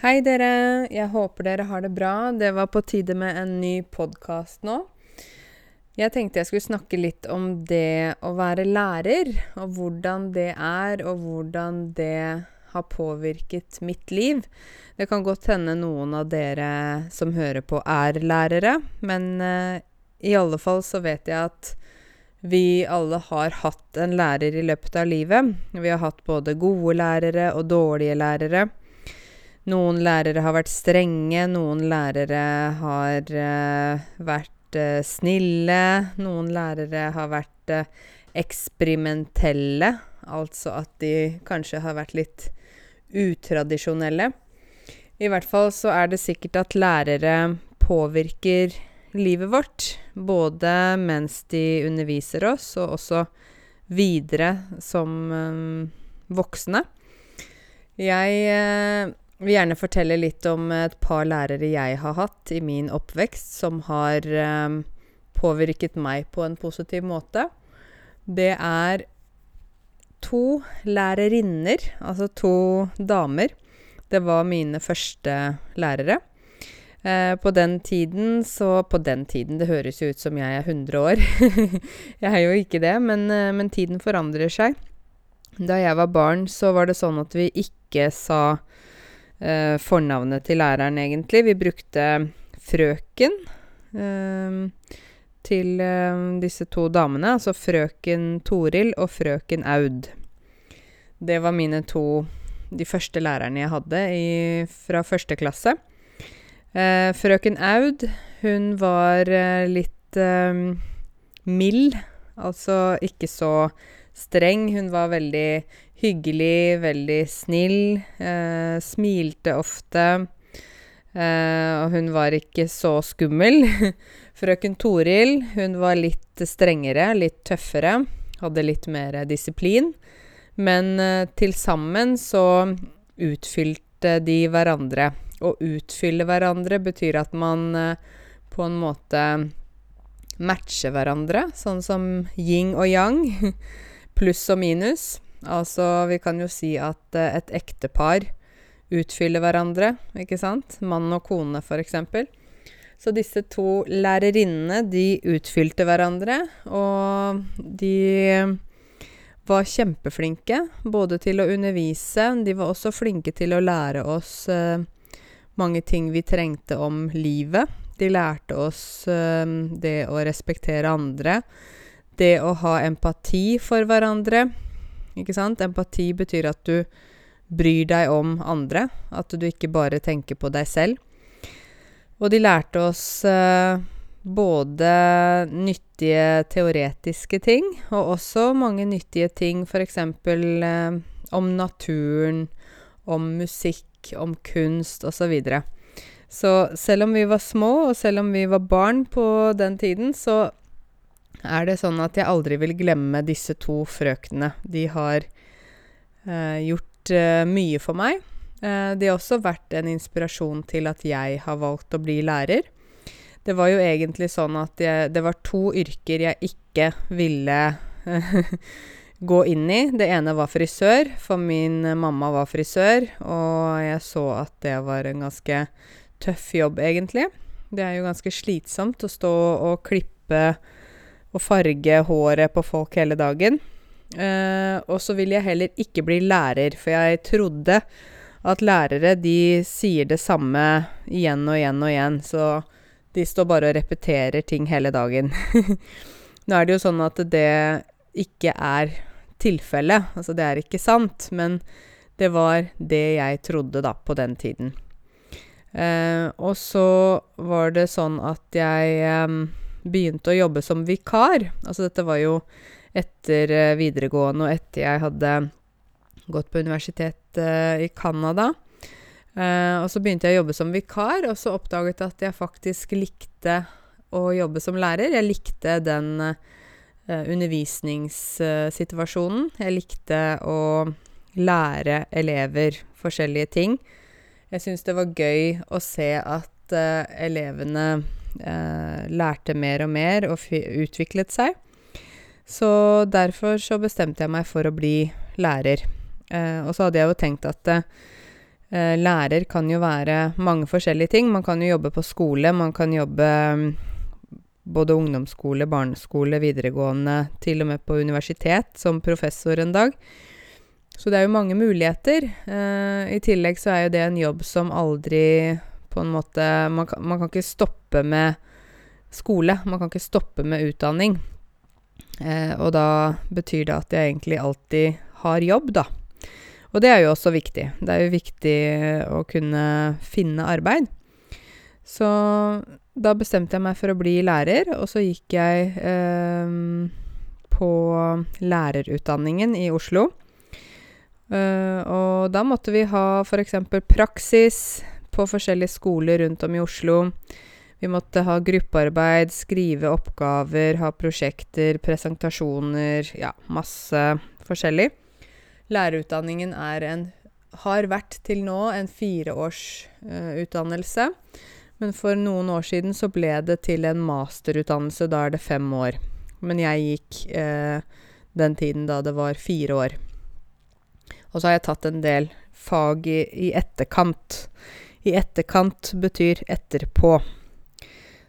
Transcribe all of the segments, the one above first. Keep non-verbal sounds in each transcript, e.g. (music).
Hei, dere. Jeg håper dere har det bra. Det var på tide med en ny podkast nå. Jeg tenkte jeg skulle snakke litt om det å være lærer, og hvordan det er, og hvordan det har påvirket mitt liv. Det kan godt hende noen av dere som hører på, er lærere, men uh, i alle fall så vet jeg at vi alle har hatt en lærer i løpet av livet. Vi har hatt både gode lærere og dårlige lærere. Noen lærere har vært strenge, noen lærere har uh, vært uh, snille, noen lærere har vært uh, eksperimentelle, altså at de kanskje har vært litt utradisjonelle. I hvert fall så er det sikkert at lærere påvirker livet vårt, både mens de underviser oss, og også videre som um, voksne. Jeg vil gjerne fortelle litt om et par lærere jeg har hatt i min oppvekst, som har eh, påvirket meg på en positiv måte. Det er to lærerinner, altså to damer. Det var mine første lærere. Eh, på den tiden så På den tiden, det høres jo ut som jeg er 100 år. (laughs) jeg er jo ikke det, men, eh, men tiden forandrer seg. Da jeg var barn, så var det sånn at vi ikke sa eh, fornavnet til læreren, egentlig. Vi brukte frøken eh, til eh, disse to damene, altså frøken Toril og frøken Aud. Det var mine to de første lærerne jeg hadde i, fra første klasse. Eh, frøken Aud, hun var eh, litt eh, mild, altså ikke så streng. Hun var veldig hyggelig, veldig snill. Eh, smilte ofte. Eh, og hun var ikke så skummel. (laughs) Frøken Toril, hun var litt strengere, litt tøffere. Hadde litt mer disiplin. Men eh, til sammen så utfylte de hverandre. Å utfylle hverandre betyr at man eh, på en måte matcher hverandre, sånn som yin og yang. (laughs) Pluss og minus. Altså, vi kan jo si at uh, et ektepar utfyller hverandre, ikke sant? Mann og kone, eksempel. Så disse to lærerinnene, de utfylte hverandre, og de var kjempeflinke både til å undervise, de var også flinke til å lære oss uh, mange ting vi trengte om livet. De lærte oss uh, det å respektere andre, det å ha empati for hverandre, ikke sant? Empati betyr at du bryr deg om andre, at du ikke bare tenker på deg selv. Og de lærte oss eh, både nyttige teoretiske ting, og også mange nyttige ting, f.eks. Eh, om naturen, om musikk, om kunst osv. Så, videre. så selv om vi var små, og selv om vi var barn på den tiden, så er det sånn at jeg aldri vil glemme disse to frøknene. De har eh, gjort eh, mye for meg. Eh, de har også vært en inspirasjon til at jeg har valgt å bli lærer. Det var jo egentlig sånn at jeg, det var to yrker jeg ikke ville (laughs) gå inn i. Det ene var frisør, for min mamma var frisør, og jeg så at det var en ganske tøff jobb, egentlig. Det er jo ganske slitsomt å stå og klippe og farge håret på folk hele dagen. Uh, og så vil jeg heller ikke bli lærer, for jeg trodde at lærere de sier det samme igjen og igjen og igjen, så de står bare og repeterer ting hele dagen. (laughs) Nå er det jo sånn at det ikke er tilfellet, altså det er ikke sant, men det var det jeg trodde da, på den tiden. Uh, og så var det sånn at jeg um, begynte å jobbe som vikar. Altså dette var jo etter uh, videregående og etter jeg hadde gått på universitet uh, i Canada. Uh, og så begynte jeg å jobbe som vikar, og så oppdaget jeg at jeg faktisk likte å jobbe som lærer. Jeg likte den undervisningssituasjonen. Jeg likte å lære elever forskjellige ting. Jeg syns det var gøy å se at elevene eh, lærte mer og mer og utviklet seg. Så derfor så bestemte jeg meg for å bli lærer. Eh, og så hadde jeg jo tenkt at Eh, lærer kan jo være mange forskjellige ting. Man kan jo jobbe på skole, man kan jobbe mm, både ungdomsskole, barneskole, videregående, til og med på universitet som professor en dag. Så det er jo mange muligheter. Eh, I tillegg så er jo det en jobb som aldri på en måte man kan, man kan ikke stoppe med skole. Man kan ikke stoppe med utdanning. Eh, og da betyr det at jeg egentlig alltid har jobb, da. Og det er jo også viktig. Det er jo viktig å kunne finne arbeid. Så da bestemte jeg meg for å bli lærer, og så gikk jeg eh, på lærerutdanningen i Oslo. Eh, og da måtte vi ha f.eks. praksis på forskjellige skoler rundt om i Oslo. Vi måtte ha gruppearbeid, skrive oppgaver, ha prosjekter, presentasjoner Ja, masse forskjellig. Lærerutdanningen er en har vært til nå en fireårsutdannelse. Uh, men for noen år siden så ble det til en masterutdannelse. Da er det fem år. Men jeg gikk uh, den tiden da det var fire år. Og så har jeg tatt en del fag i, i etterkant. I etterkant betyr etterpå.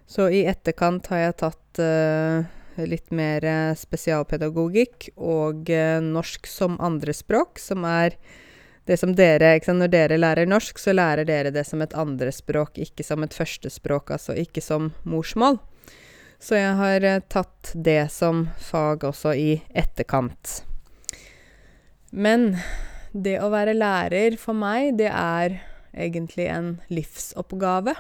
Så i etterkant har jeg tatt uh, litt mer eh, spesialpedagogikk og uh, norsk som andrespråk, som er det som dere sant, Når dere lærer norsk, så lærer dere det som et andrespråk, ikke som et førstespråk, altså ikke som morsmål. Så jeg har uh, tatt det som fag også i etterkant. Men det å være lærer for meg, det er egentlig en livsoppgave.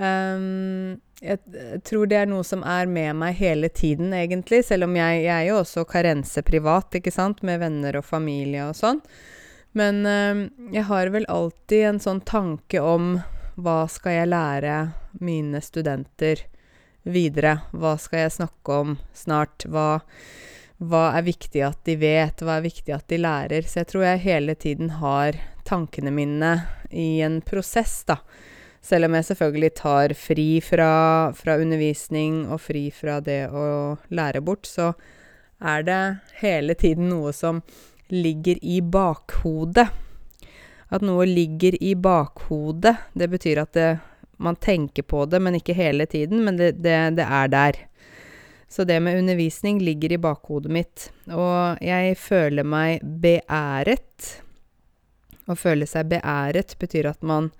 Um, jeg, tror det er noe som er med meg hele tiden, egentlig. Selv om jeg, jeg er jo også karense privat, ikke sant, med venner og familie og sånn. Men um, jeg har vel alltid en sånn tanke om hva skal jeg lære mine studenter videre? Hva skal jeg snakke om snart? Hva hva er viktig at de vet, hva er viktig at de lærer. Så jeg tror jeg hele tiden har tankene mine i en prosess, da. Selv om jeg selvfølgelig tar fri fra, fra undervisning og fri fra det å lære bort, så er det hele tiden noe som ligger i bakhodet. At noe ligger i bakhodet, det betyr at det, man tenker på det, men ikke hele tiden. Men det, det, det er der. Så det med undervisning ligger i bakhodet mitt. Og jeg føler meg beæret. Å føle seg beæret betyr at man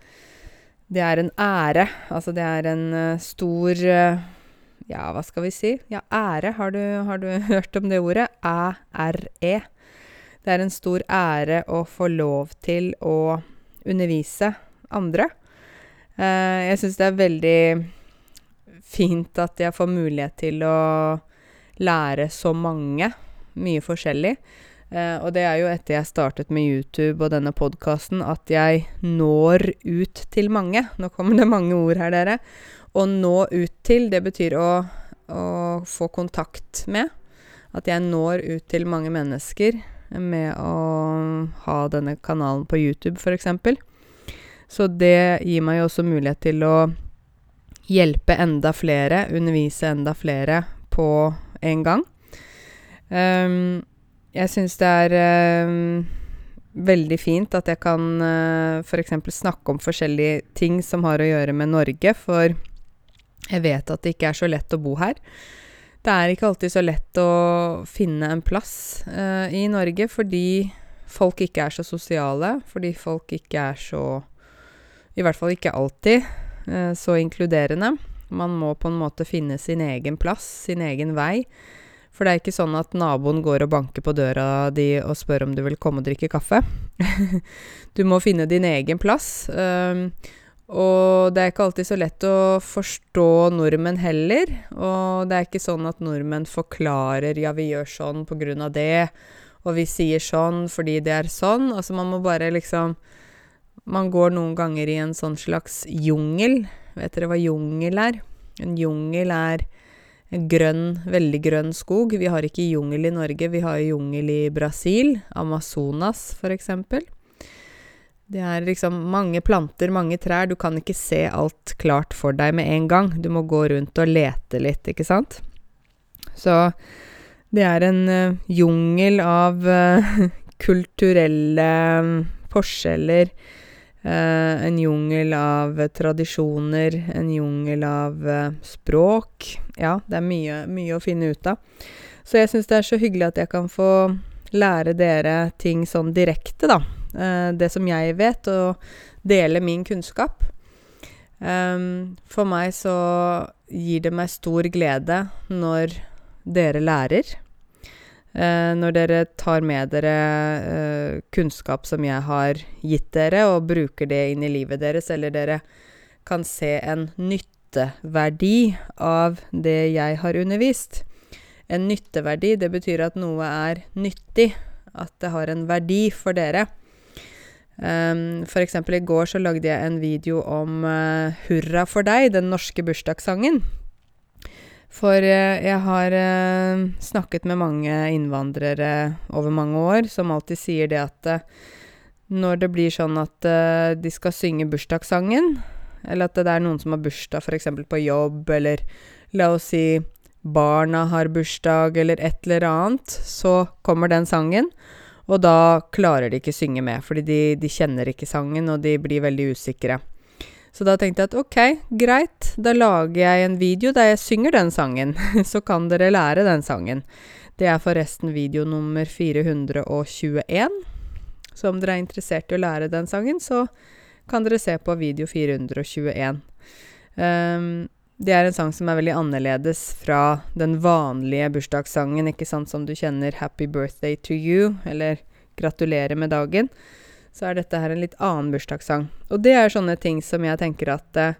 Det er en ære. Altså det er en uh, stor uh, Ja, hva skal vi si? Ja, ære. Har du, har du (laughs) hørt om det ordet? Æ-r-e. Det er en stor ære å få lov til å undervise andre. Uh, jeg syns det er veldig fint at jeg får mulighet til å lære så mange. Mye forskjellig. Eh, og det er jo etter jeg startet med YouTube og denne podkasten, at jeg når ut til mange. Nå kommer det mange ord her, dere. Å nå ut til, det betyr å, å få kontakt med. At jeg når ut til mange mennesker med å ha denne kanalen på YouTube, f.eks. Så det gir meg jo også mulighet til å hjelpe enda flere, undervise enda flere på en gang. Um, jeg syns det er um, veldig fint at jeg kan uh, f.eks. snakke om forskjellige ting som har å gjøre med Norge, for jeg vet at det ikke er så lett å bo her. Det er ikke alltid så lett å finne en plass uh, i Norge fordi folk ikke er så sosiale, fordi folk ikke er så I hvert fall ikke alltid uh, så inkluderende. Man må på en måte finne sin egen plass, sin egen vei. For det er ikke sånn at naboen går og banker på døra di og spør om du vil komme og drikke kaffe. (laughs) du må finne din egen plass. Um, og det er ikke alltid så lett å forstå nordmenn heller. Og det er ikke sånn at nordmenn forklarer 'ja, vi gjør sånn på grunn av det', og vi sier sånn fordi det er sånn. Altså, man må bare liksom man går noen ganger i en sånn slags jungel. Vet dere hva jungel er? En jungel er grønn, veldig grønn skog. Vi har ikke jungel i Norge, vi har jungel i Brasil. Amazonas, eksempel. Det er liksom mange planter, mange trær. Du kan ikke se alt klart for deg med en gang. Du må gå rundt og lete litt, ikke sant? Så det er en uh, jungel av uh, (laughs) kulturelle forskjeller. Eh, en jungel av tradisjoner, en jungel av eh, språk. Ja, det er mye, mye å finne ut av. Så jeg syns det er så hyggelig at jeg kan få lære dere ting sånn direkte, da. Eh, det som jeg vet, og dele min kunnskap. For meg så gir det meg stor glede når dere lærer. Uh, når dere tar med dere uh, kunnskap som jeg har gitt dere, og bruker det inn i livet deres, eller dere kan se en nytteverdi av det jeg har undervist. En nytteverdi, det betyr at noe er nyttig. At det har en verdi for dere. Um, for eksempel i går så lagde jeg en video om uh, 'Hurra for deg', den norske bursdagssangen. For uh, jeg har uh, snakket med mange innvandrere over mange år som alltid sier det at når det blir sånn at de skal synge bursdagssangen, eller at det er noen som har bursdag f.eks. på jobb, eller la oss si barna har bursdag, eller et eller annet, så kommer den sangen. Og da klarer de ikke synge med, fordi de, de, kjenner ikke sangen, og de blir veldig usikre. Så da tenkte jeg at ok, greit, da lager jeg en video der jeg synger den sangen. (laughs) Så kan dere lære den sangen. Det er forresten video nummer 421. Så om dere er interessert i å lære den sangen, så kan dere se på video 421. Um, det er en sang som er veldig annerledes fra den vanlige bursdagssangen, ikke sant, som du kjenner 'Happy Birthday to You', eller 'Gratulerer med dagen'. Så er dette her en litt annen bursdagssang. Og det er sånne ting som jeg tenker at uh,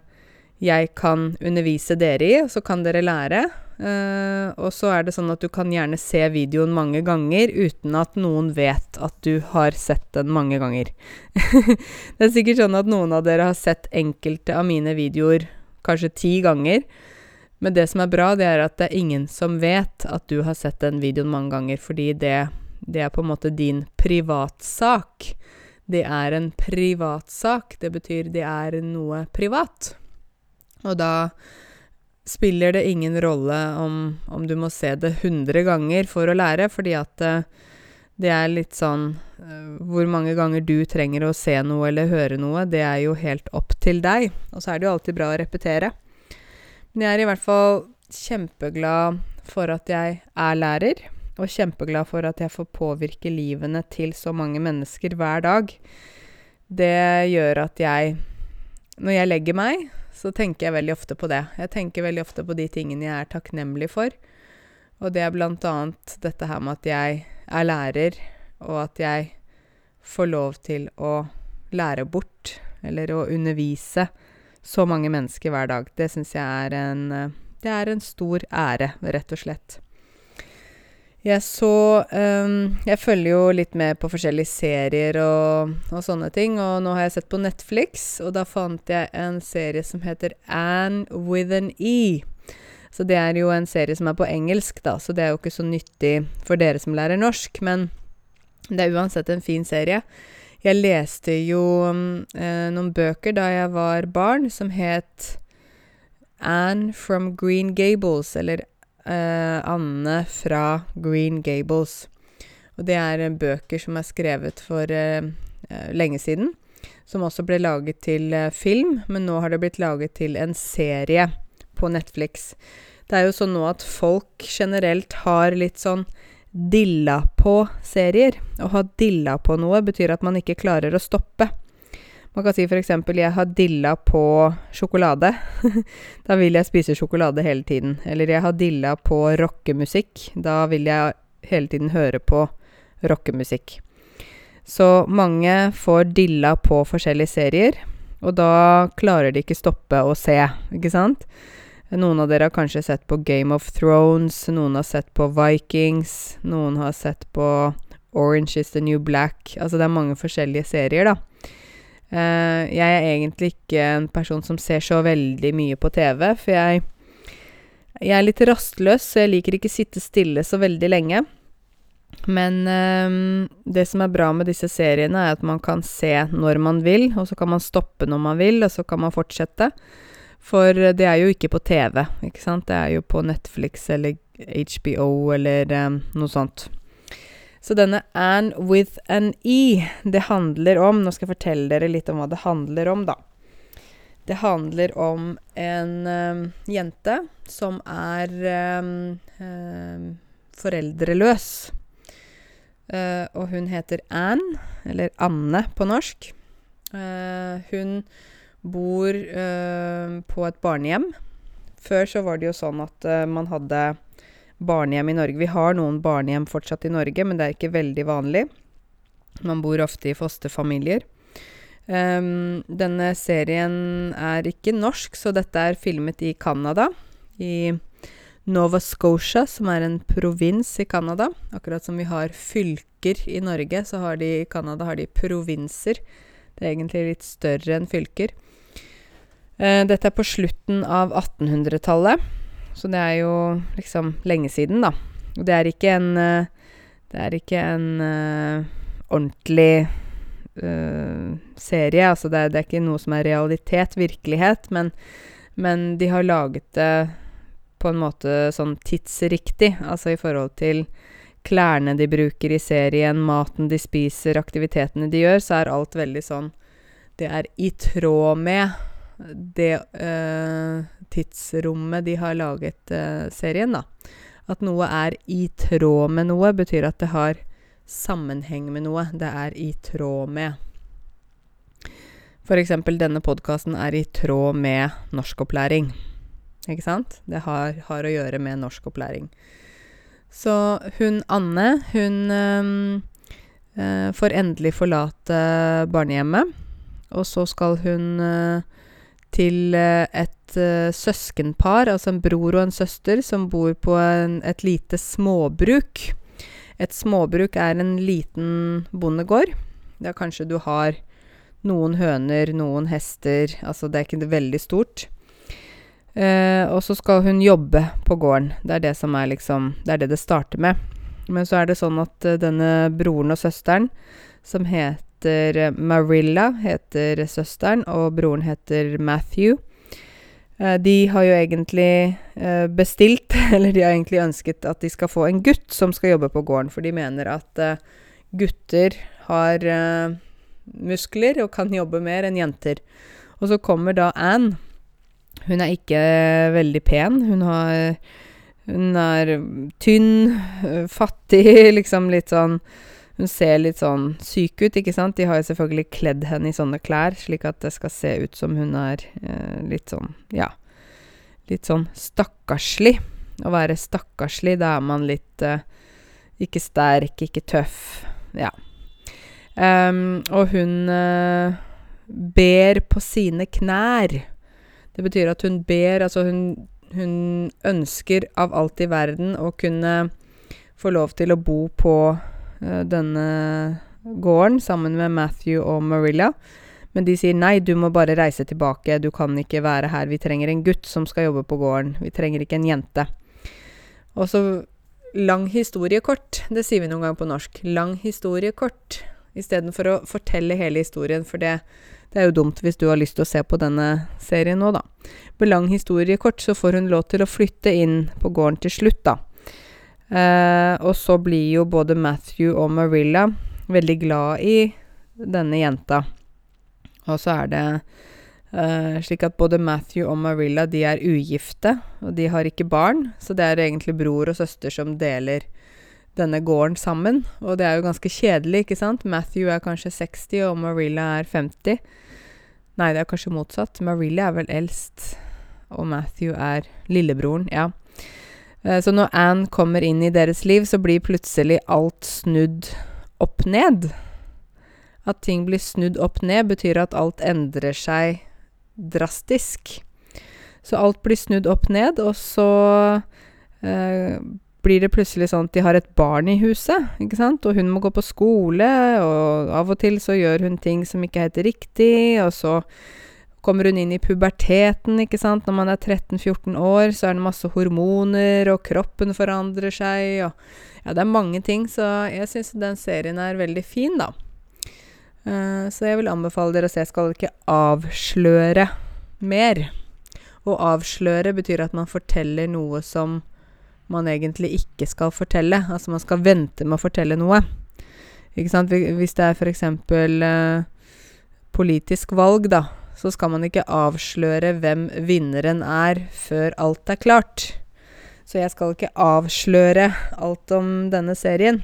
jeg kan undervise dere i, og så kan dere lære. Uh, og så er det sånn at du kan gjerne se videoen mange ganger uten at noen vet at du har sett den mange ganger. (laughs) det er sikkert sånn at noen av dere har sett enkelte av mine videoer kanskje ti ganger. Men det som er bra, det er at det er ingen som vet at du har sett den videoen mange ganger, fordi det, det er på en måte din privatsak. Det er en privatsak. Det betyr det er noe privat. Og da spiller det ingen rolle om, om du må se det 100 ganger for å lære, fordi at uh, det er litt sånn uh, Hvor mange ganger du trenger å se noe eller høre noe, det er jo helt opp til deg. Og så er det jo alltid bra å repetere. Men jeg er i hvert fall kjempeglad for at jeg er lærer, og kjempeglad for at jeg får påvirke livene til så mange mennesker hver dag. Det gjør at jeg Når jeg legger meg, så tenker jeg veldig ofte på det. Jeg tenker veldig ofte på de tingene jeg er takknemlig for. Og det er blant annet dette her med at jeg er lærer, og at jeg får lov til å lære bort, eller å undervise, så mange mennesker hver dag. Det syns jeg er en Det er en stor ære, rett og slett. Jeg så um, Jeg følger jo litt med på forskjellige serier og, og, sånne ting, og nå har jeg sett på Netflix, og da fant jeg en serie som heter Anne with an E. Så det er jo en serie som er på engelsk, da, så det er jo ikke så nyttig for dere som lærer norsk, men det er uansett en fin serie. Jeg leste jo eh, noen bøker da jeg var barn, som het Anne from Green Gables, eller Anne fra Green Gables. Og det er eh, bøker som er skrevet for eh, eh, lenge siden, som også ble laget til eh, film, men nå har det blitt laget til en serie på Netflix. Det er jo sånn nå at folk generelt har litt sånn dilla på serier. Å ha dilla på noe betyr at man ikke klarer å stoppe. Man kan si f.eks.: Jeg har dilla på sjokolade. (laughs) da vil jeg spise sjokolade hele tiden. Eller jeg har dilla på rockemusikk. Da vil jeg hele tiden høre på rockemusikk. Så mange får dilla på forskjellige serier, og da klarer de ikke stoppe å se, ikke sant? Noen av dere har kanskje sett på Game of Thrones, noen har sett på Vikings, noen har sett på Orange is the New Black Altså det er mange forskjellige serier, da. Uh, jeg er egentlig ikke en person som ser så veldig mye på TV, for jeg Jeg er litt rastløs, så jeg liker ikke sitte stille så veldig lenge. Men uh, det som er bra med disse seriene, er at man kan se når man vil, og så kan man stoppe når man vil, og så kan man fortsette. For det er jo ikke på TV, ikke sant. Det er jo på Netflix eller HBO eller um, noe sånt. Så denne Anne with an E, det handler om Nå skal jeg fortelle dere litt om hva det handler om, da. Det handler om en um, jente som er um, um, foreldreløs. Uh, og hun heter Anne, eller Anne på norsk. Uh, hun bor uh, på et barnehjem. Før så var det jo sånn at man hadde barnehjem i Norge. Vi har noen barnehjem fortsatt i Norge, men det er ikke veldig vanlig. Man bor ofte i fosterfamilier. Um, denne serien er ikke norsk, så dette er filmet i Canada. I Nova Scotia, som er en provins i Canada. Akkurat som vi har fylker i Norge, så har de i Canada provinser. Det er egentlig litt større enn fylker. Uh, dette er på slutten av 1800-tallet. Så det er jo liksom lenge siden, da. Og det er ikke en uh, Det er ikke en uh, ordentlig uh, serie. Altså det, det, er ikke noe som er realitet, virkelighet, men, men de har laget det på en måte sånn tidsriktig. Altså i forhold til klærne de bruker i serien, maten de spiser, aktivitetene de gjør, så er alt veldig sånn Det er i tråd med det uh, tidsrommet de har laget uh, serien, da. At noe er i tråd med noe, betyr at det har sammenheng med noe. Det er i tråd med. Eksempel denne podkasten er i tråd med norskopplæring. Ikke sant? Det har, har, å gjøre med norskopplæring. Så hun Anne, hun øh, får endelig forlate barnehjemmet. Og så skal hun øh, til eh, et uh, søskenpar, altså en bror og en søster, som bor på en, et lite småbruk. Et småbruk er en liten bondegård. Der kanskje du har noen høner, noen hester Altså, det er ikke veldig stort. Uh, og så skal hun jobbe på gården. Det er det som er liksom Det er det det starter med. Men så er det sånn at uh, denne broren og søsteren, som het heter eh, Marilla, heter søsteren, og broren heter Matthew. Eh, de har jo egentlig eh, bestilt, (laughs) eller de har egentlig ønsket at de skal få en gutt som skal jobbe på gården, for de mener at gutter har muskler og kan jobbe mer enn jenter. Og så kommer da Anne. Hun er ikke veldig pen. Hun har Hun er tynn, fattig, (laughs) liksom litt sånn hun ser litt sånn syk ut, ikke sant. De har jo selvfølgelig kledd henne i sånne klær, slik at det skal se ut som hun er eh, litt sånn, ja Litt sånn stakkarslig. Å være stakkarslig, da er man litt eh, ikke sterk, ikke tøff. Ja. Um, og hun eh, ber på sine knær. Det betyr at hun ber Altså, hun, hun ønsker av alt i verden å kunne få lov til å bo på denne gården sammen med Matthew og Marilla. Men de sier nei, du må bare reise tilbake, du kan ikke være her, vi trenger en gutt som skal jobbe på gården, vi trenger ikke en jente. Og så lang historie kort, det sier vi noen gang på norsk. Lang historie kort, istedenfor å fortelle hele historien, for det, det er jo dumt hvis du har lyst til å se på denne serien nå, da. Med lang historie kort så får hun lov til å flytte inn på gården til slutt, da. Eh, og så blir jo både Matthew og Marilla veldig glad i denne jenta. Og så er det eh, slik at både Matthew og Marilla de er ugifte, og de har ikke barn. Så det er egentlig bror og søster som deler denne gården sammen. Og det er jo ganske kjedelig, ikke sant? Matthew er kanskje 60, og Marilla er 50. Nei, det er kanskje motsatt. Marilla er vel eldst, og Matthew er lillebroren. Ja. Eh, så når Anne kommer inn i deres liv, så blir plutselig alt snudd opp ned. At ting blir snudd opp ned, betyr at alt endrer seg drastisk. Så alt blir snudd opp ned, og så eh, blir det plutselig sånn at de har et barn i huset, ikke sant, og hun må gå på skole, og av og til så gjør hun ting som ikke er helt riktig, og så kommer hun inn i puberteten, ikke sant. Når man er 13-14 år, så er det masse hormoner, og kroppen forandrer seg, og Ja, det er mange ting, så jeg syns den serien er veldig fin, da. Uh, så jeg vil anbefale dere å se. Jeg skal ikke avsløre mer. Å avsløre betyr at man forteller noe som man egentlig ikke skal fortelle. Altså man skal vente med å fortelle noe. Ikke sant? Hvis det er f.eks. Uh, politisk valg, da, så skal man ikke avsløre hvem vinneren er før alt er klart. Så jeg skal ikke avsløre alt om denne serien.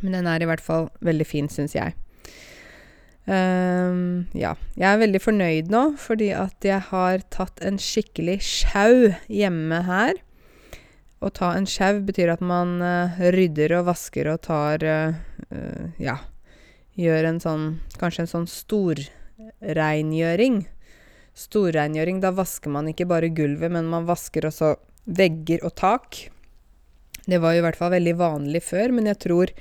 Men den er i hvert fall veldig fin, syns jeg. Um, ja. Jeg er veldig fornøyd nå, fordi at jeg har tatt en skikkelig sjau hjemme her. Å ta en sjau betyr at man uh, rydder og vasker og tar uh, uh, Ja, gjør en sånn Kanskje en sånn storrengjøring. Storrengjøring, da vasker man ikke bare gulvet, men man vasker også vegger og tak. Det var jo i hvert fall veldig vanlig før, men jeg tror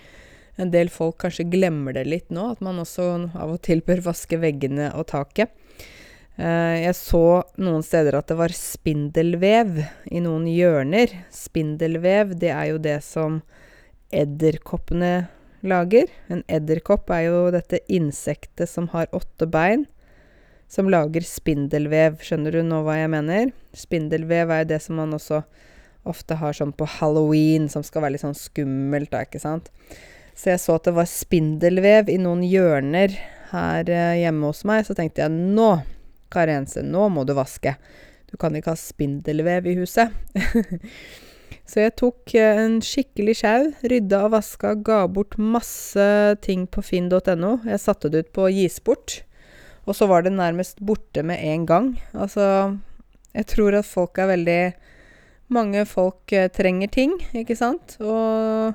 en del folk kanskje glemmer det litt nå, at man også av og til bør vaske veggene og taket. Uh, jeg så noen steder at det var spindelvev i noen hjørner. Spindelvev, det er jo det som edderkoppene lager. En edderkopp er jo dette insektet som har åtte bein, som lager spindelvev. Skjønner du nå hva jeg mener? Spindelvev er jo det som man også ofte har sånn på halloween, som skal være litt sånn skummelt, da, ikke sant? Så jeg så at det var spindelvev i noen hjørner her eh, hjemme hos meg. Så tenkte jeg nå, Karense, nå må du vaske. Du kan ikke ha spindelvev i huset. (laughs) så jeg tok eh, en skikkelig sjau, rydda og vaska, ga bort masse ting på finn.no. Jeg satte det ut på gis bort. Og så var det nærmest borte med en gang. Altså, jeg tror at folk er veldig Mange folk eh, trenger ting, ikke sant? Og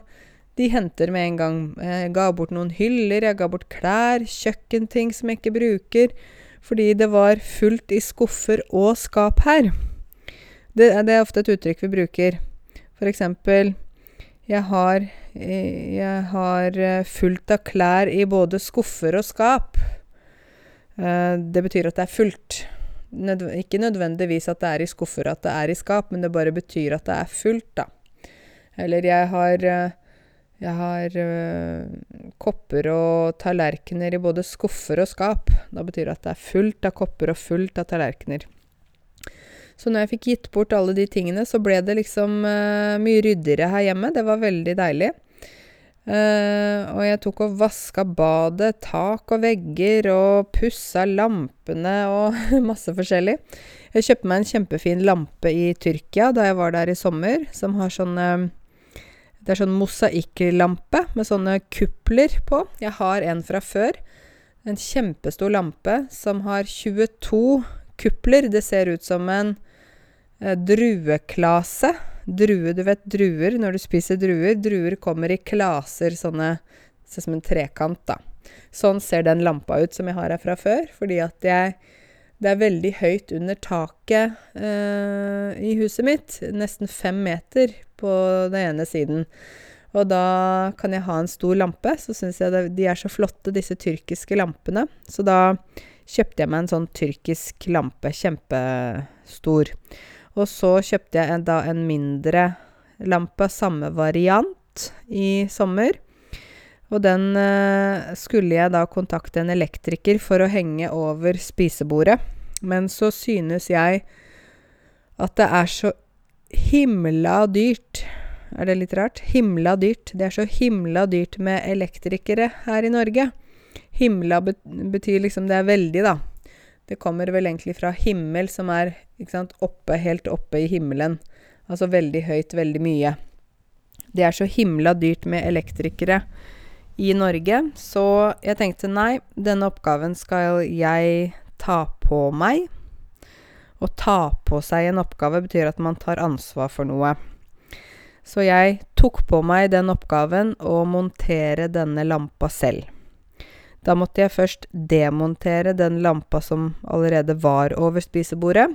de henter med en gang. Jeg ga bort noen hyller, jeg ga bort klær, kjøkkenting som jeg ikke bruker, fordi det var fullt i skuffer og skap her. Det, det er ofte et uttrykk vi bruker. For eksempel jeg har, jeg har eh, fullt av klær i både skuffer og skap. Eh, det betyr at det er fullt. Ikke nødvendigvis at det er i skuffer at det er i skap, men det bare betyr at det er fullt, da. Eller jeg har eh, jeg har kopper og tallerkener i både skuffer og skap. Da betyr det at det er fullt av kopper og fullt av tallerkener. Så når jeg fikk gitt bort alle de tingene, så ble det liksom uh, mye ryddigere her hjemme. Det var veldig deilig. Uh, og jeg tok og vaska badet, tak og vegger, og pussa lampene og (laughs) masse forskjellig. Jeg kjøpte meg en kjempefin lampe i Tyrkia da jeg var der i sommer, som har sånn det er sånn mosaikklampe med sånne kupler på. Jeg har en fra før. En kjempestor lampe som har 22 kupler. Det ser ut som en eh, drueklase. Drue, du vet druer når du spiser druer. Druer kommer i klaser, sånne Ser som en trekant, da. Sånn ser den lampa ut som jeg har her fra før, fordi at jeg det er veldig høyt under taket eh, i huset mitt. Nesten fem meter på den ene siden. Og da kan jeg ha en stor lampe. Så syns jeg det, de er så flotte, disse tyrkiske lampene. Så da kjøpte jeg meg en sånn tyrkisk lampe. Kjempestor. Og så kjøpte jeg da en mindre lampe, samme variant, i sommer. Og den eh, skulle jeg da kontakte en elektriker for å henge over spisebordet. Men så synes jeg at det er så himla dyrt. Er det litt rart? Himla dyrt. Det er så himla dyrt med elektrikere her i Norge. Himla betyr liksom Det er veldig, da. Det kommer vel egentlig fra himmel, som er sant, oppe, helt oppe i himmelen. Altså veldig høyt, veldig mye. Det er så himla dyrt med elektrikere i Norge. Så jeg tenkte nei, denne oppgaven skal jeg ta på meg. Å ta på seg en oppgave betyr at man tar ansvar for noe. Så jeg tok på meg den oppgaven å montere denne lampa selv. Da måtte jeg først demontere den lampa som allerede var over spisebordet.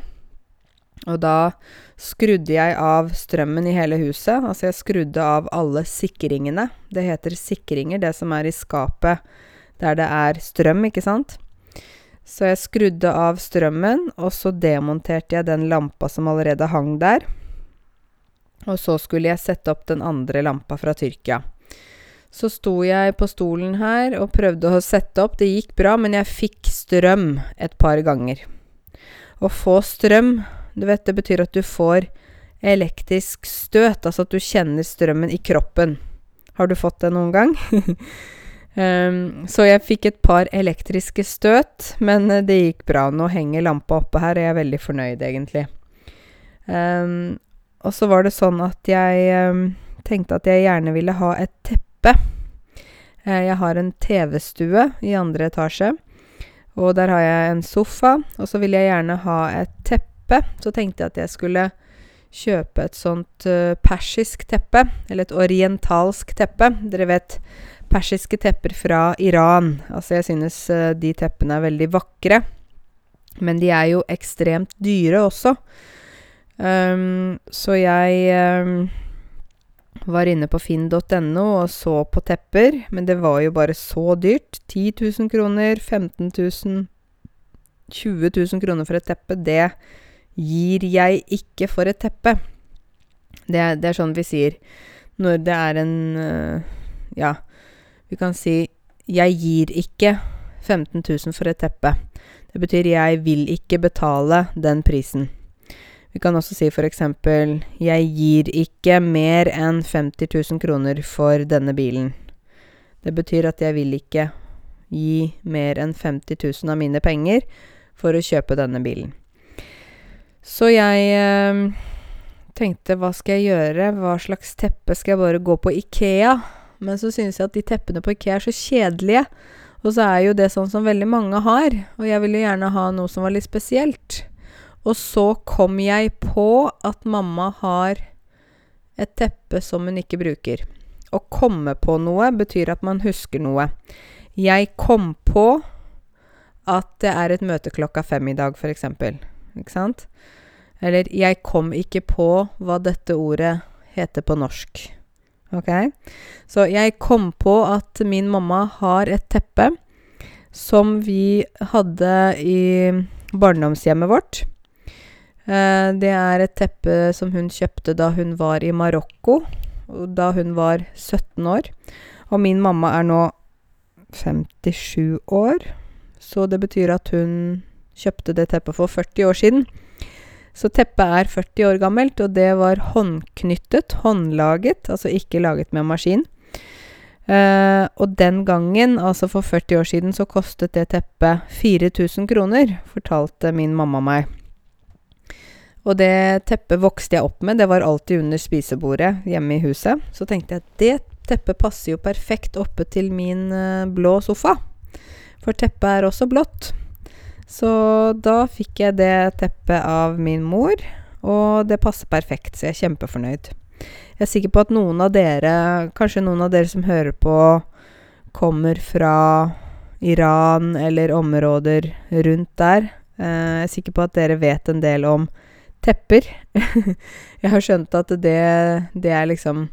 Og da skrudde jeg av strømmen i hele huset. Altså jeg skrudde av alle sikringene. Det heter sikringer, det som er i skapet der det er strøm, ikke sant. Så jeg skrudde av strømmen, og så demonterte jeg den lampa som allerede hang der. Og så skulle jeg sette opp den andre lampa fra Tyrkia. Så sto jeg på stolen her og prøvde å sette opp. Det gikk bra, men jeg fikk strøm et par ganger. Å få strøm du vet, det betyr at du får elektrisk støt, altså at du kjenner strømmen i kroppen. Har du fått det noen gang? um, (laughs) så jeg fikk et par elektriske støt, men eh, det gikk bra. Nå henger lampa oppe her, og jeg er veldig fornøyd, egentlig. Um, og så var det sånn at jeg um, tenkte at jeg gjerne ville ha et teppe. Uh, jeg har en TV-stue i andre etasje, og der har jeg en sofa. Og så ville jeg gjerne ha et teppe. Så tenkte jeg at jeg skulle kjøpe et sånt uh, persisk teppe, eller et orientalsk teppe. Dere vet persiske tepper fra Iran. Altså, jeg synes uh, de teppene er veldig vakre. Men de er jo ekstremt dyre også. Um, så jeg um, var inne på finn.no og så på tepper, men det var jo bare så dyrt. 10 000 kroner, 15 000, 20 000 kroner for et teppe. Det gir jeg ikke for et teppe. Det, det er sånn vi sier når det er en uh, Ja, vi kan si 'jeg gir ikke 15 000 for et teppe'. Det betyr 'jeg vil ikke betale den prisen'. Vi kan også si eksempel 'Jeg gir ikke mer enn 50 000 kroner for denne bilen'. Det betyr at jeg vil ikke gi mer enn 50 000 av mine penger for å kjøpe denne bilen. Så jeg eh, tenkte hva skal jeg gjøre, hva slags teppe skal jeg bare gå på Ikea? Men så synes jeg at de teppene på Ikea er så kjedelige. Og så er jo det sånn som veldig mange har, og jeg ville gjerne ha noe som var litt spesielt. Og så kom jeg på at mamma har et teppe som hun ikke bruker. Å komme på noe betyr at man husker noe. Jeg kom på at det er et møte klokka fem i dag, f.eks. Ikke sant? Eller 'jeg kom ikke på hva dette ordet heter på norsk'. Ok? Så jeg kom på at min mamma har et teppe som vi hadde i barndomshjemmet vårt. Eh, det er et teppe som hun kjøpte da hun var i Marokko, da hun var 17 år. Og min mamma er nå 57 år, så det betyr at hun kjøpte det teppet for 40 år siden. Så teppet er 40 år gammelt, og det var håndknyttet, håndlaget, altså ikke laget med maskin. Uh, og den gangen, altså for 40 år siden, så kostet det teppet 4000 kroner, fortalte min mamma meg. Og det teppet vokste jeg opp med. Det var alltid under spisebordet hjemme i huset. Så tenkte jeg at det teppet passer jo perfekt oppe til min uh, blå sofa. For teppet er også blått. Så da fikk jeg det teppet av min mor, og det passer perfekt, så jeg er kjempefornøyd. Jeg er sikker på at noen av dere, kanskje noen av dere som hører på, kommer fra Iran eller områder rundt der. Uh, jeg er sikker på at dere vet en del om tepper. (laughs) jeg har skjønt at det, det er liksom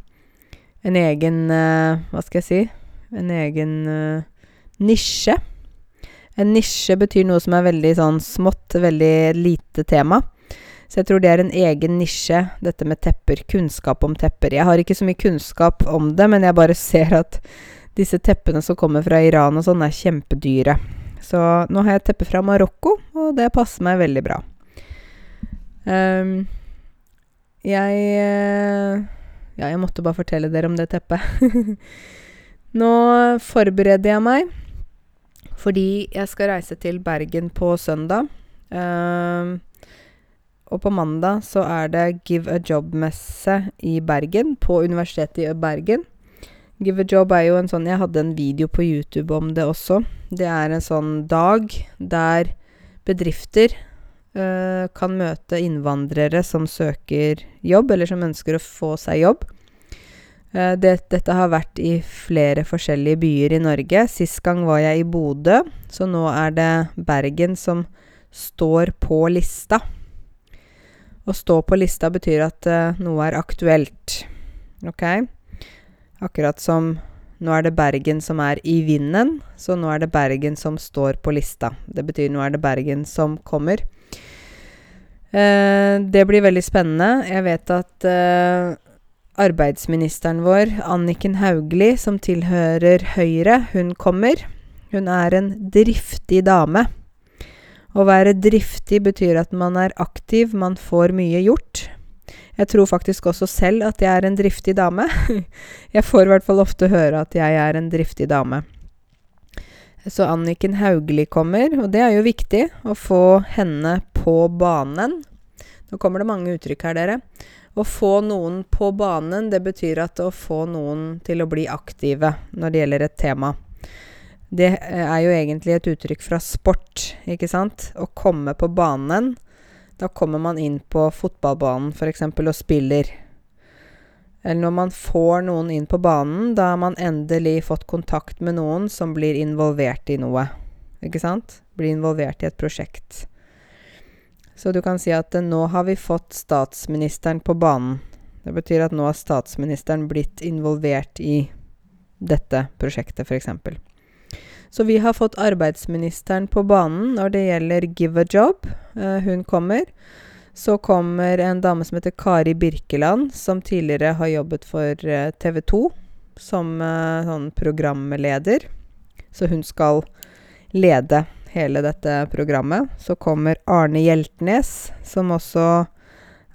en egen uh, Hva skal jeg si? En egen uh, nisje. En nisje betyr noe som er veldig sånn smått, veldig lite tema. Så jeg tror det er en egen nisje, dette med tepper. Kunnskap om tepper. Jeg har ikke så mye kunnskap om det, men jeg bare (laughs) ser at disse teppene som kommer fra Iran og sånn, er kjempedyre. Så nå har jeg et teppe fra Marokko, og det passer meg veldig bra. Um, jeg uh, Ja, jeg måtte bare fortelle dere om det teppet. (laughs) Nå forbereder jeg meg fordi jeg skal reise til Bergen på søndag. Um, og på mandag så er det Give a Job-messe i Bergen, på Universitetet i Bergen. Give a Job er jo en sånn Jeg hadde en video på YouTube om det også. Det er en sånn dag der bedrifter uh, kan møte innvandrere som søker jobb, eller som ønsker å få seg jobb. Uh, det, dette har vært i flere forskjellige byer i Norge. Sist gang var jeg i Bodø, så nå er det Bergen som står på lista. Å stå på lista betyr at uh, noe er aktuelt. Ok? Akkurat som nå er det Bergen som er i vinden, så nå er det Bergen som står på lista. Det betyr nå er det Bergen som kommer. Eh, det blir veldig spennende. Jeg vet at eh, arbeidsministeren vår, Anniken Hauglie, som tilhører Høyre, hun kommer. Hun er en driftig dame. Å være driftig betyr at man er aktiv, man får mye gjort. Jeg tror faktisk også selv at jeg er en driftig dame. (laughs) jeg får i hvert fall ofte høre at jeg er en driftig dame. Så Anniken Hauglie kommer, og det er jo viktig å få henne på banen. Nå kommer det mange uttrykk her, dere. Å få noen på banen, det betyr at å få noen til å bli aktive når det gjelder et tema. Det er jo egentlig et uttrykk fra sport, ikke sant? Å komme på banen. Da kommer man inn på fotballbanen f.eks. og spiller. Eller når man får noen inn på banen, da har man endelig fått kontakt med noen som blir involvert i noe. Ikke sant? Blir involvert i et prosjekt. Så du kan si at nå har vi fått statsministeren på banen. Det betyr at nå har statsministeren blitt involvert i dette prosjektet, f.eks. Så vi har fått arbeidsministeren på banen når det gjelder Give a Job. Uh, hun kommer. Så kommer en dame som heter Kari Birkeland, som tidligere har jobbet for eh, TV 2 som uh, sånn programleder. Så hun skal lede hele dette programmet. Så kommer Arne Hjeltnes, som også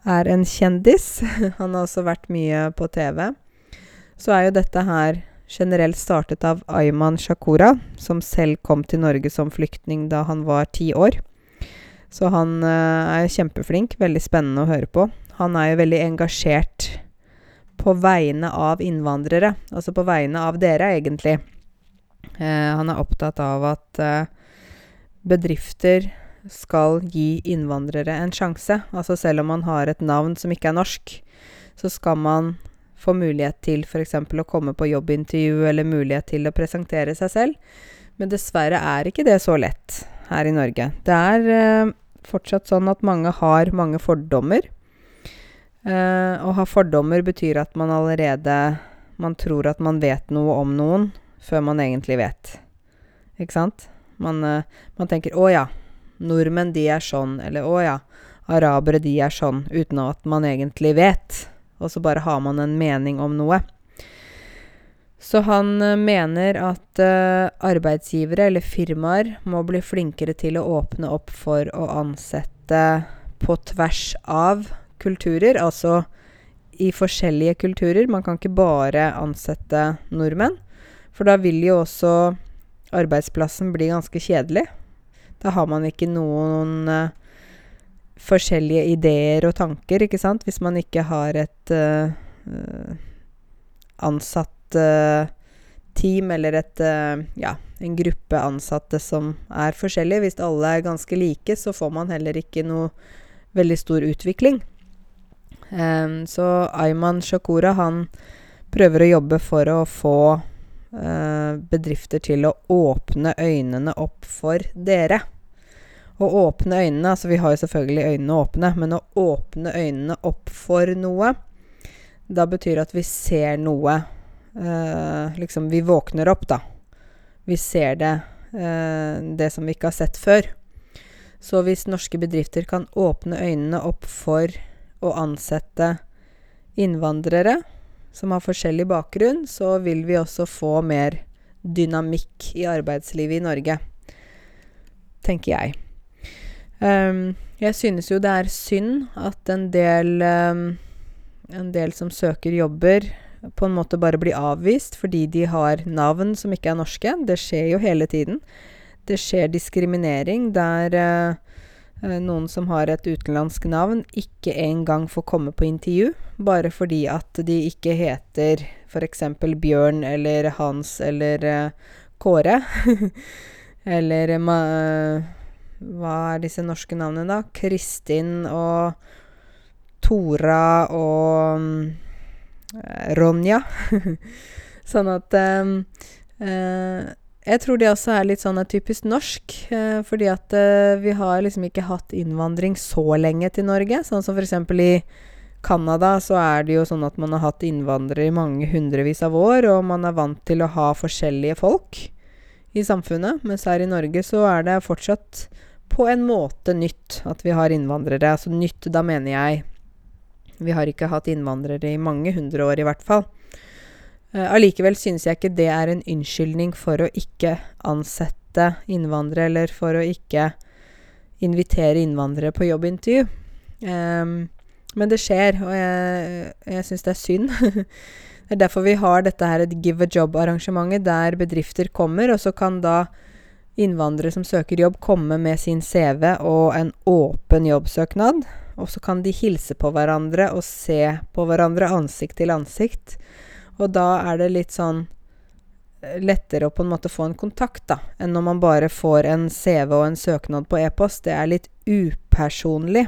er en kjendis. (laughs) Han har også vært mye på TV. Så er jo dette her generelt startet av Ayman Shakura, som selv kom til Norge som flyktning da han var ti år. Så han uh, er kjempeflink. Veldig spennende å høre på. Han er jo veldig engasjert på vegne av innvandrere. Altså på vegne av dere, egentlig. Uh, han er opptatt av at uh, bedrifter skal gi innvandrere en sjanse. Altså selv om man har et navn som ikke er norsk, så skal man få mulighet til f.eks. å komme på jobbintervju eller mulighet til å presentere seg selv. Men dessverre er ikke det så lett her i Norge. Det er eh, fortsatt sånn at mange har mange fordommer. Eh, å ha fordommer betyr at man allerede Man tror at man vet noe om noen før man egentlig vet. Ikke sant? Man, eh, man tenker 'Å ja, nordmenn de er sånn', eller 'Å ja, arabere de er sånn', uten at man egentlig vet og så bare har man en mening om noe. Så han uh, mener at uh, arbeidsgivere eller firmaer må bli flinkere til å åpne opp for å ansette på tvers av kulturer, altså i forskjellige kulturer. Man kan ikke bare ansette nordmenn, for da vil jo også arbeidsplassen bli ganske kjedelig. Da har man ikke noen uh, forskjellige ideer og tanker, ikke sant? Hvis man ikke har et uh, ansatt uh, team eller et uh, ja, en gruppe ansatte som er forskjellige. Hvis alle er ganske like, så får man heller ikke noe veldig stor utvikling. Um, så Ayman Shakura, han prøver å jobbe for å få bedrifter til å åpne øynene opp for dere. Å åpne øynene Altså, vi har jo selvfølgelig øynene åpne, men å åpne øynene opp for noe, da betyr at vi ser noe Liksom, vi våkner opp, da. Vi ser det, eh, det som vi ikke har sett før. Så hvis norske bedrifter kan åpne øynene opp for å ansette innvandrere som har forskjellig bakgrunn, så vil vi også få mer dynamikk i arbeidslivet i Norge. Tenker jeg. Um, jeg synes jo det er synd at en del um, En del som søker jobber, på en måte bare blir avvist fordi de har navn som ikke er norske. Det skjer jo hele tiden. Det skjer diskriminering der eh, noen som har et utenlandsk navn, ikke engang får komme på intervju, bare fordi at de ikke heter f.eks. Bjørn eller Hans eller eh, Kåre. (laughs) eller ma, hva er disse norske navnene, da? Kristin og Tora og um, Ronja. (laughs) sånn at um, uh, Jeg tror det også er litt sånn typisk norsk. Uh, fordi at uh, vi har liksom ikke hatt innvandring så lenge til Norge. Sånn som f.eks. i Canada så er det jo sånn at man har hatt innvandrere i mange hundrevis av år, og man er vant til å ha forskjellige folk i samfunnet. Mens her i Norge så er det fortsatt på en måte nytt at vi har innvandrere. Altså nytt, da mener jeg Vi har ikke hatt innvandrere i mange hundre år, i hvert fall. Uh, allikevel synes jeg ikke det er en unnskyldning for å ikke ansette innvandrere, eller for å ikke invitere innvandrere på jobbintervju. Um, Men det skjer, og jeg, jeg syns det er synd. (laughs) det er derfor vi har dette her et Give a Job-arrangementet, der bedrifter kommer, og så kan da innvandrere som søker jobb, komme med sin CV og en åpen jobbsøknad. Og så kan de hilse på hverandre og se på hverandre ansikt til ansikt. Og da er det litt sånn eh, lettere å på en måte få en kontakt, da, enn når man bare får en CV og en søknad på e-post. Det er litt upersonlig.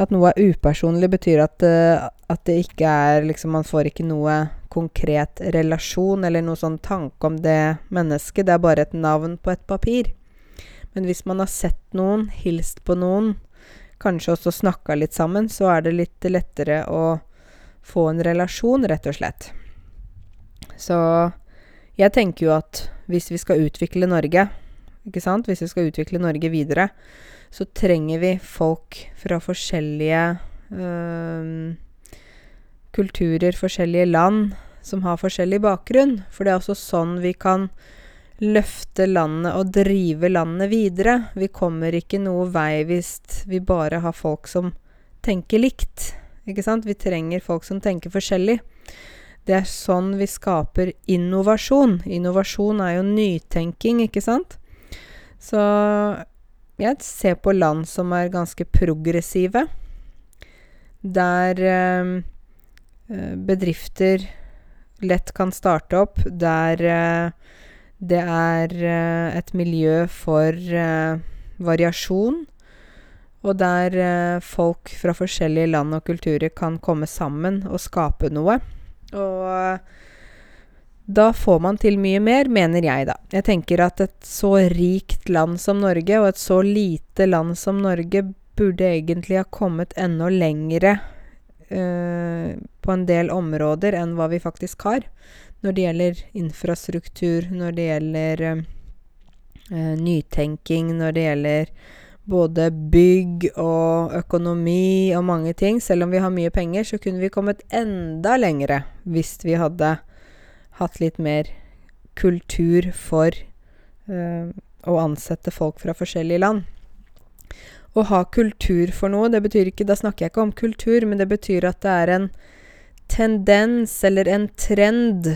At noe er upersonlig, betyr at, uh, at det ikke er liksom Man får ikke noe konkret relasjon eller noe sånn tanke om det mennesket. Det er bare et navn på et papir. Men hvis man har sett noen, hilst på noen, kanskje også snakka litt sammen, så er det litt lettere å få en relasjon, rett og slett. Så jeg tenker jo at hvis vi skal utvikle Norge, ikke sant, hvis vi skal utvikle Norge videre, så trenger vi folk fra forskjellige øh, kulturer, forskjellige land, som har forskjellig bakgrunn. For det er også sånn vi kan løfte landet og drive landet videre. Vi kommer ikke noe vei hvis vi bare har folk som tenker likt. Ikke sant? Vi trenger folk som tenker forskjellig. Det er sånn vi skaper innovasjon. Innovasjon er jo nytenking, ikke sant? Så jeg ser på land som er ganske progressive, der eh, eh bedrifter lett kan starte opp, der eh, det er eh, et miljø for eh, variasjon, og der eh, folk fra forskjellige land og kulturer kan komme sammen og skape noe. Og da får man til mye mer, mener jeg, da. Jeg tenker at et så rikt land som Norge, og et så lite land som Norge, burde egentlig ha kommet enda lengre Eh, på en del områder enn hva vi faktisk har. Når det gjelder infrastruktur, når det gjelder eh, nytenking, når det gjelder både bygg og økonomi og mange ting. Selv om vi har mye penger, så kunne vi kommet enda lengre hvis vi hadde hatt litt mer kultur for eh, å ansette folk fra forskjellige land å ha kultur for noe. Det betyr ikke Da snakker jeg ikke om kultur, men det betyr at det er en tendens eller en trend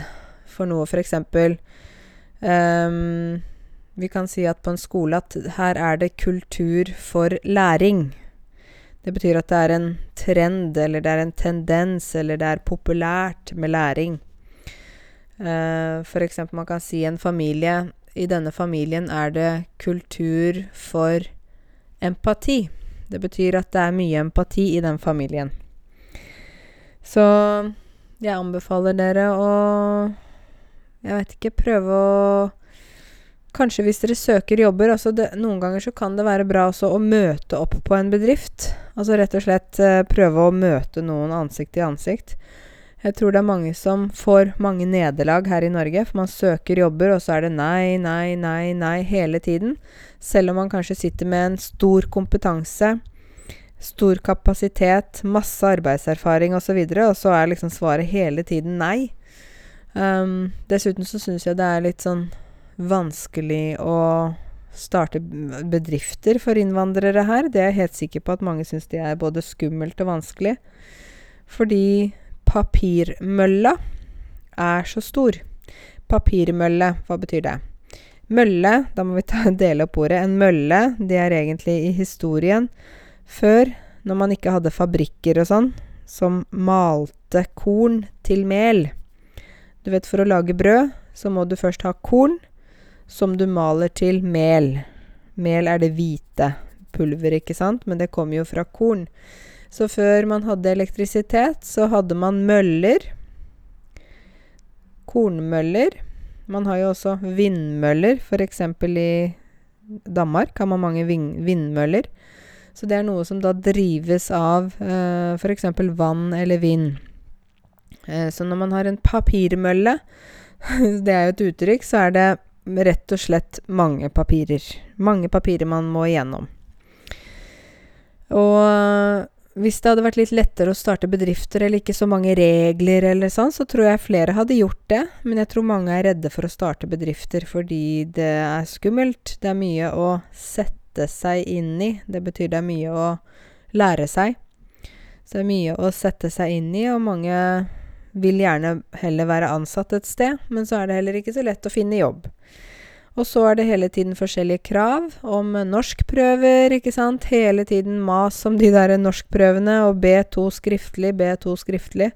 for noe, f.eks. Um, ehm, vi kan si at på en skole at her er det kultur for læring. Det betyr at det er en trend, eller det er en tendens, eller det er populært med læring. Uh, for eksempel man kan si en familie I denne familien er det kultur for empati. Det betyr at det er mye empati i den familien. Så jeg anbefaler dere å Jeg vet ikke prøve å Kanskje hvis dere søker jobber altså det, Noen ganger så kan det være bra også å møte opp på en bedrift. Altså rett og slett eh, prøve å møte noen ansikt til ansikt. Jeg tror det er mange som får mange nederlag her i Norge, for man søker jobber, og så er det nei, nei, nei, nei hele tiden. Selv om man kanskje sitter med en stor kompetanse, stor kapasitet, masse arbeidserfaring osv., og, så og så er liksom svaret hele tiden nei. Um, dessuten så syns jeg det er litt sånn vanskelig å starte bedrifter for innvandrere her. Det er jeg helt sikker på at mange syns det er både skummelt og vanskelig. Fordi papirmølla er så stor. Papirmølle, hva betyr det? Mølle, da må vi ta, (laughs) dele opp ordet. En mølle, det er egentlig i historien før, når man ikke hadde fabrikker og sånn, som malte korn til mel. Du vet, for å lage brød, så må du først ha korn, som du maler til mel. Mel er det hvite pulver, ikke sant, men det kommer jo fra korn. Så før man hadde elektrisitet, så hadde man møller. Kornmøller. Man har jo også vindmøller. F.eks. i Danmark har man mange vindmøller. Så det er noe som da drives av eh, f.eks. vann eller vind. Eh, så når man har en papirmølle, (laughs) det er jo et uttrykk, så er det rett og slett mange papirer. Mange papirer man må igjennom. Og hvis det hadde vært litt lettere å starte bedrifter, eller ikke så mange regler eller sånn, så tror jeg flere hadde gjort det. Men jeg tror mange er redde for å starte bedrifter fordi det er skummelt. Det er mye å sette seg inn i. Det betyr det er mye å lære seg. Så det er mye å sette seg inn i, og mange vil gjerne heller være ansatt et sted, men så er det heller ikke så lett å finne jobb. Og så er det hele tiden forskjellige krav om norskprøver, ikke sant. Hele tiden mas om de der norskprøvene, og B2 skriftlig, B2 skriftlig.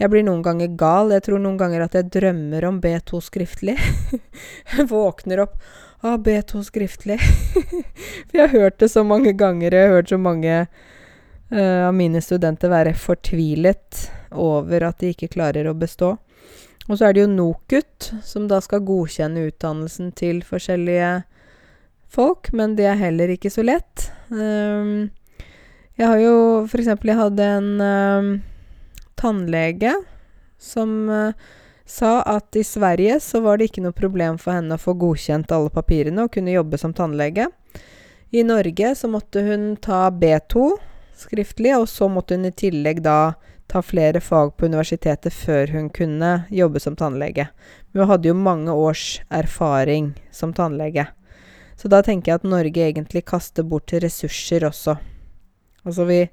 Jeg blir noen ganger gal. Jeg tror noen ganger at jeg drømmer om B2 skriftlig. (laughs) jeg våkner opp Å, B2 skriftlig. (laughs) For jeg har hørt det så mange ganger, jeg har hørt så mange uh, av mine studenter være fortvilet over at de ikke klarer å bestå. Og så er det jo NOKUT, som da skal godkjenne utdannelsen til forskjellige folk, men det er heller ikke så lett. Um, jeg har jo eksempel, jeg hadde en um, tannlege som uh, sa at i Sverige så var det ikke noe problem for henne å få godkjent alle papirene og kunne jobbe som tannlege. I Norge så måtte hun ta B2 skriftlig, og så måtte hun i tillegg da ta flere fag på universitetet før hun kunne jobbe som tannlege. Men hun hadde jo mange års erfaring som tannlege. Så da tenker jeg at Norge egentlig kaster bort ressurser også. Altså vi,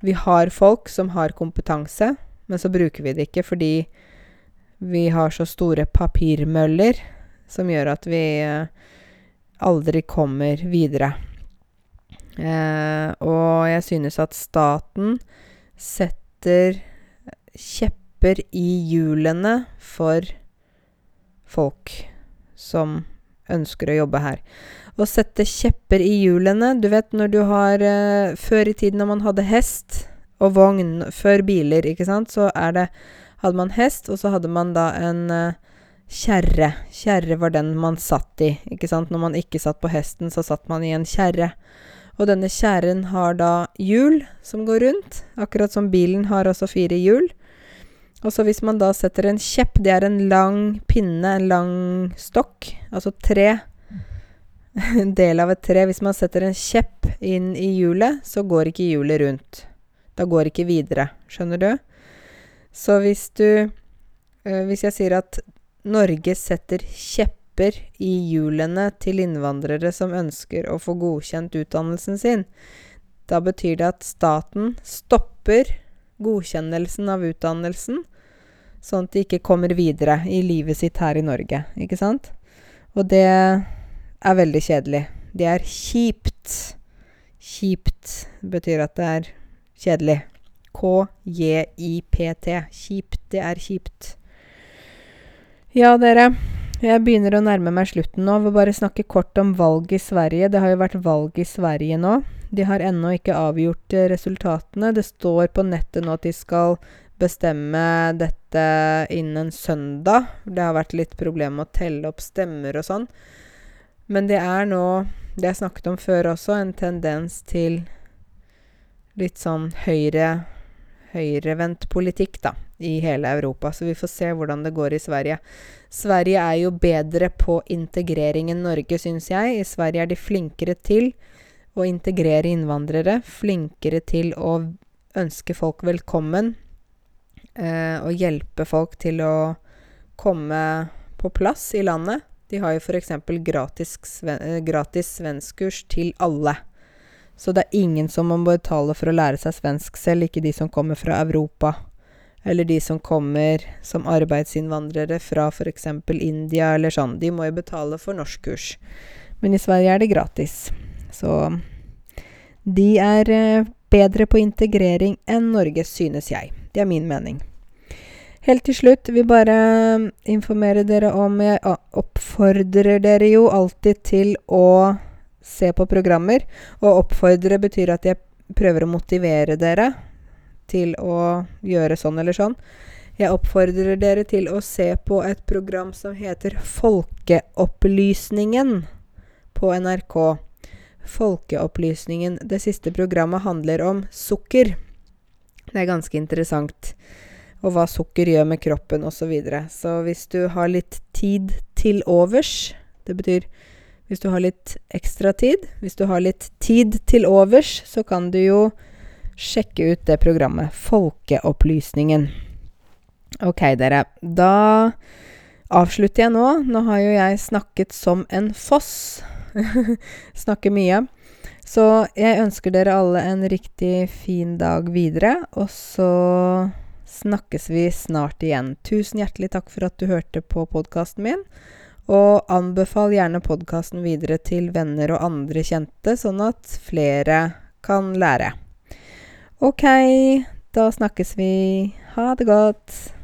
vi har folk som har kompetanse, men så bruker vi det ikke fordi vi har så store papirmøller som gjør at vi eh, aldri kommer videre. Eh, og jeg synes at staten setter kjepper i hjulene for folk som ønsker å jobbe her. Å sette kjepper i hjulene Du vet når du har eh, Før i tiden når man hadde hest og vogn før biler, ikke sant, så er det Hadde man hest, og så hadde man da en uh, kjerre. Kjerre var den man satt i, ikke sant. Når man ikke satt på hesten, så satt man i en kjerre. Og denne kjerren har da hjul som går rundt, akkurat som bilen har også fire hjul. Og så hvis man da setter en kjepp, det er en lang pinne, en lang stokk, altså tre, en del av et tre. Hvis man setter en kjepp inn i hjulet, så går ikke hjulet rundt. Da går ikke videre. Skjønner du? Så hvis du øh, Hvis jeg sier at Norge setter kjepper i hjulene til innvandrere som ønsker å få godkjent utdannelsen sin. Da betyr det at staten stopper godkjennelsen av utdannelsen, sånn at de ikke kommer videre i livet sitt her i Norge, ikke sant? Og det er veldig kjedelig. Det er kjipt. Kjipt betyr at det er kjedelig. K-j-i-p-t. Kjipt. Det er kjipt. Ja, dere. Jeg begynner å nærme meg slutten nå. Vil bare snakke kort om valg i Sverige. Det har jo vært valg i Sverige nå. De har ennå ikke avgjort eh, resultatene. Det står på nettet nå at de skal bestemme dette innen søndag. Det har vært litt problem med å telle opp stemmer og sånn. Men det er nå, det jeg snakket om før også, en tendens til litt sånn høyre høyrevendt politikk, da, i hele Europa. Så vi får se hvordan det går i Sverige. Sverige er jo bedre på integrering enn Norge, syns jeg. I Sverige er de flinkere til å integrere innvandrere. Flinkere til å ønske folk velkommen. Eh, og hjelpe folk til å komme på plass i landet. De har jo f.eks. Gratis, eh, gratis svenskkurs til alle. Så det er ingen som må betale for å lære seg svensk selv, ikke de som kommer fra Europa. Eller de som kommer som arbeidsinnvandrere fra f.eks. India eller sånn. De må jo betale for norskkurs. Men i Sverige er det gratis. Så de er eh, bedre på integrering enn Norge, synes jeg. Det er min mening. Helt til slutt vil bare eh, informere dere om Jeg oppfordrer dere jo alltid til å se på programmer. Og oppfordre betyr at jeg prøver å motivere dere til å gjøre sånn eller sånn. Jeg oppfordrer dere til å se på et program som heter Folkeopplysningen på NRK. Folkeopplysningen. Det siste programmet handler om sukker. Det er ganske interessant. Og hva sukker gjør med kroppen osv. Så, videre. så hvis du har litt tid til overs Det betyr hvis du har litt ekstra tid, hvis du har litt tid til overs, så kan du jo sjekke ut det programmet. Folkeopplysningen. Ok, dere. Da avslutter jeg nå. Nå har jo jeg snakket som en foss. (laughs) Snakker mye. Så jeg ønsker dere alle en riktig fin dag videre, og så snakkes vi snart igjen. Tusen hjertelig takk for at du hørte på podkasten min. Og anbefal gjerne podkasten videre til venner og andre kjente, sånn at flere kan lære. OK, da snakkes vi. Ha det godt.